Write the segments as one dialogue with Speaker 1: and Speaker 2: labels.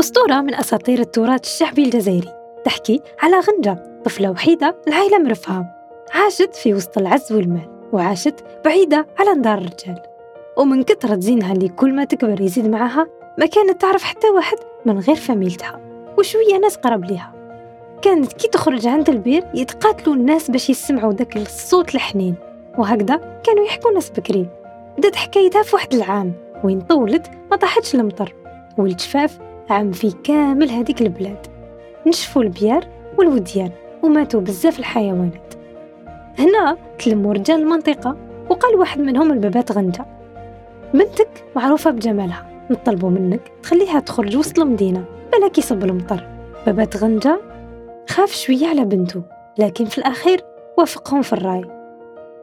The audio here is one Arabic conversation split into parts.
Speaker 1: أسطورة من أساطير التراث الشعبي الجزائري. تحكي على غنجة طفلة وحيدة العائلة مرفهة. عاشت في وسط العز والمال وعاشت بعيدة على دار الرجال. ومن كثرة زينها اللي كل ما تكبر يزيد معها ما كانت تعرف حتى واحد من غير فاميلتها. وشوية ناس قرب ليها. كانت كي تخرج عند البير يتقاتلوا الناس باش يسمعوا ذاك الصوت الحنين. وهكذا كانوا يحكوا ناس بكري. بدات حكايتها في واحد العام وين طولت ما طاحتش المطر. والجفاف عام في كامل هذيك البلاد. نشفوا البيار والوديان وماتوا بزاف الحيوانات. هنا تلموا رجال المنطقة وقال واحد منهم البابات غنجة. بنتك معروفة بجمالها نطلبوا منك تخليها تخرج وسط المدينة بلا كيصب المطر. بابات غنجة خاف شوية على بنته لكن في الأخير وافقهم في الرأي.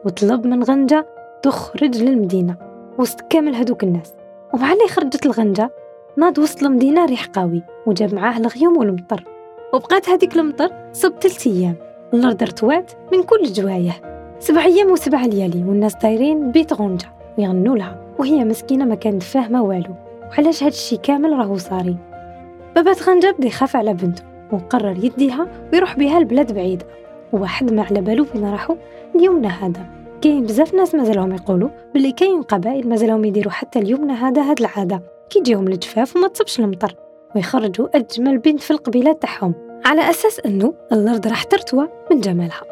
Speaker 1: وطلب من غنجة تخرج للمدينة وسط كامل هدوك الناس. ومع اللي خرجت الغنجة ناض وسط المدينة ريح قوي وجاب معاه الغيوم والمطر وبقات هذيك المطر صب ثلاث أيام. الأرض ارتوات من كل جوايه. سبع أيام وسبع ليالي والناس دايرين بيت غنجة ويغنوا لها. وهي مسكينة ما كانت فاهمة والو. وعلاش هاد الشي كامل راهو صاري؟ بابات غنجة بدا يخاف على بنته وقرر يديها ويروح بها لبلاد بعيدة. وواحد ما على بالو فين راحوا اليومنا هذا كاين بزاف ناس مازالهم يقولوا باللي كاين قبائل مازالهم يديروا حتى اليومنا هذا هاد العادة. كيجيهم الجفاف وما تصبش المطر ويخرجوا أجمل بنت في القبيلة تاعهم. على أساس أنه الأرض راح ترتوى من جمالها.